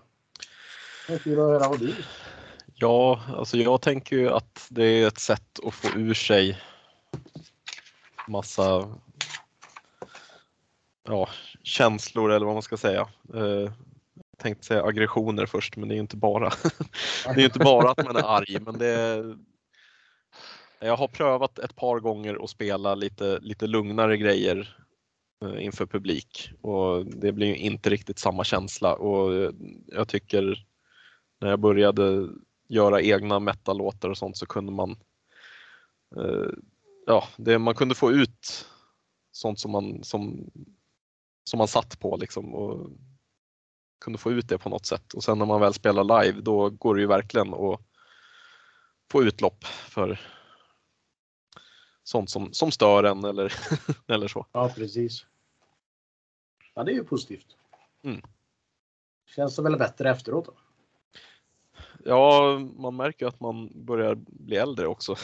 Det kul att höra vad du Ja, alltså jag tänker ju att det är ett sätt att få ur sig massa ja, känslor eller vad man ska säga. Eh, jag tänkte säga aggressioner först, men det är ju inte bara. det är ju inte bara att man är arg, men det är, Jag har prövat ett par gånger att spela lite, lite lugnare grejer eh, inför publik och det blir ju inte riktigt samma känsla och jag tycker när jag började göra egna metallåtar och sånt så kunde man eh, ja, det, man kunde få ut sånt som man, som, som man satt på liksom och kunde få ut det på något sätt. Och sen när man väl spelar live då går det ju verkligen att få utlopp för sånt som, som stör en eller, eller så. Ja, precis. Ja, det är ju positivt. Mm. Känns det väl bättre efteråt då? Ja, man märker ju att man börjar bli äldre också.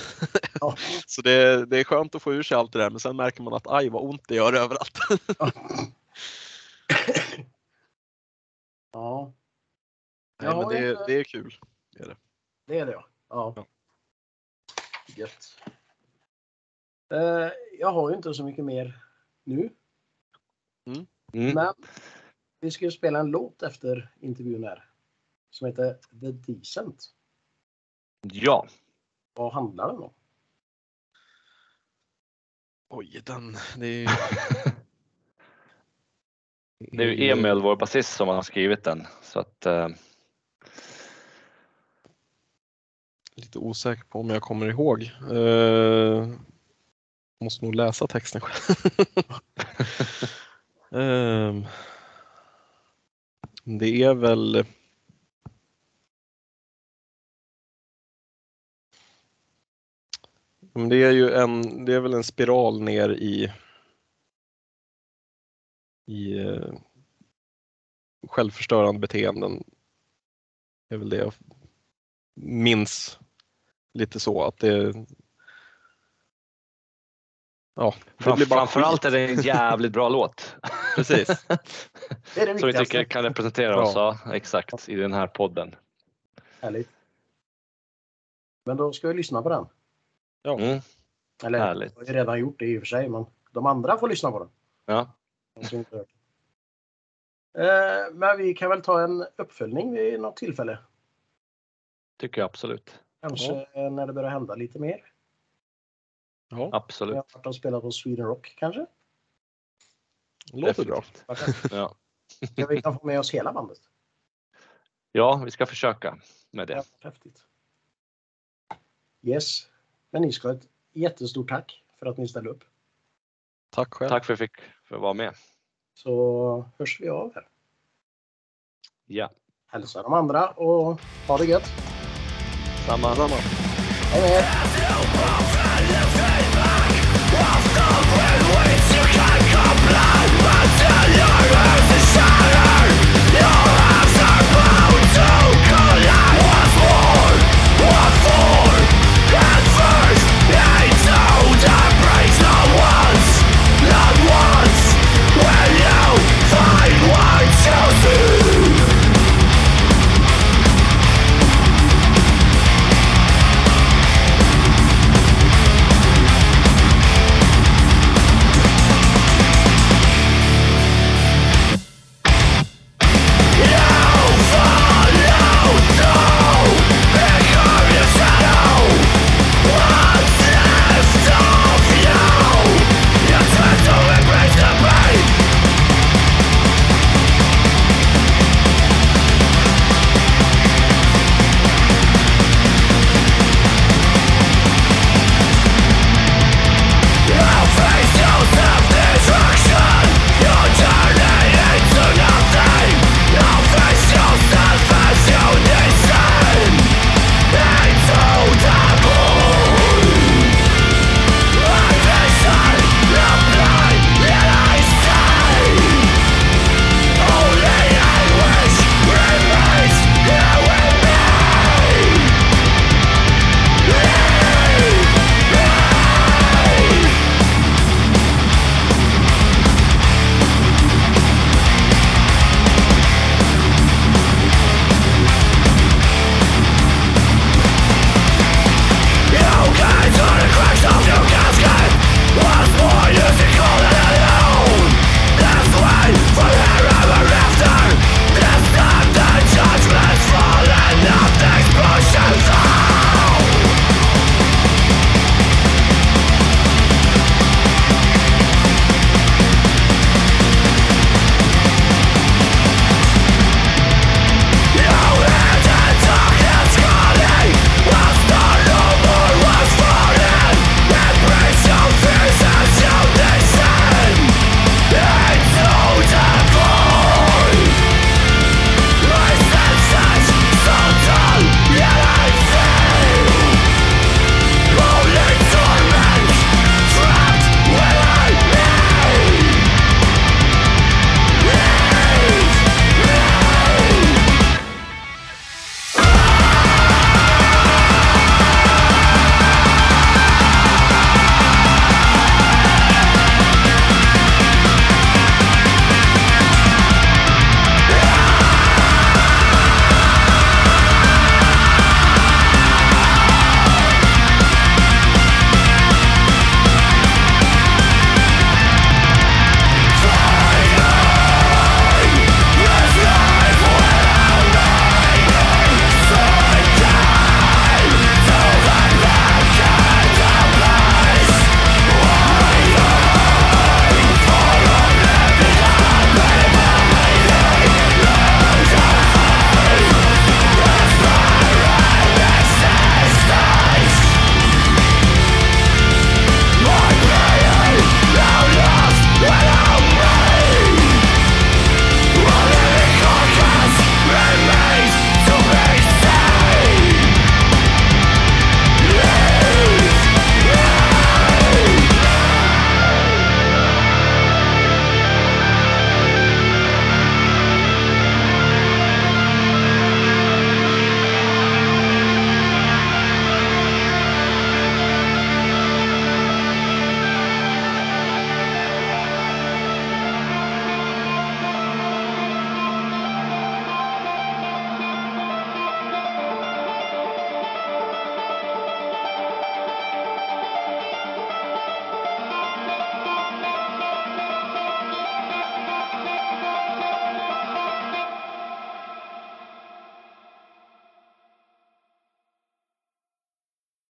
Ja. Så det, det är skönt att få ur sig allt det där men sen märker man att aj vad ont det gör överallt. Ja, Nej, Ja, men det, det är kul. det är det ja. ja. Ja. Gött. Eh, jag har ju inte så mycket mer nu, Mm. men vi ska ju spela en låt efter intervjun här som heter The Decent. Ja, Vad handlar den om? Oj, den, det är ju... det är ju Emil, vår basist, som har skrivit den. Så att, eh, Lite osäker på om jag kommer ihåg. Uh, måste nog läsa texten själv. Ehm, det är väl Men det är ju en, det är väl en spiral ner i i eh, självförstörande beteenden. Det är väl det jag minns lite så att det Ja, det blir bara framförallt skit. är det en jävligt bra låt. Precis. Det är det Som vi tycker kan representera oss ja, exakt i den här podden. Härligt. Men då ska vi lyssna på den. Mm, Eller Härligt. jag har ju redan gjort det i och för sig, men de andra får lyssna på den. ja. Eh, men vi kan väl ta en uppföljning vid något tillfälle. tycker jag absolut. Kanske eh, när det börjar hända lite mer. Ja, Absolut. har varit och spelat på Sweden Rock kanske. låter bra. Ja. Ja, vi kan få med oss hela bandet. ja, vi ska försöka med Det är häftigt. Yes. Men ni ska ha ett jättestort tack för att ni ställde upp. Tack själv. Tack för att jag fick för att vara med. Så hörs vi av här. Ja. Hälsa de andra och ha det gött. Samma. Samma. Hej med.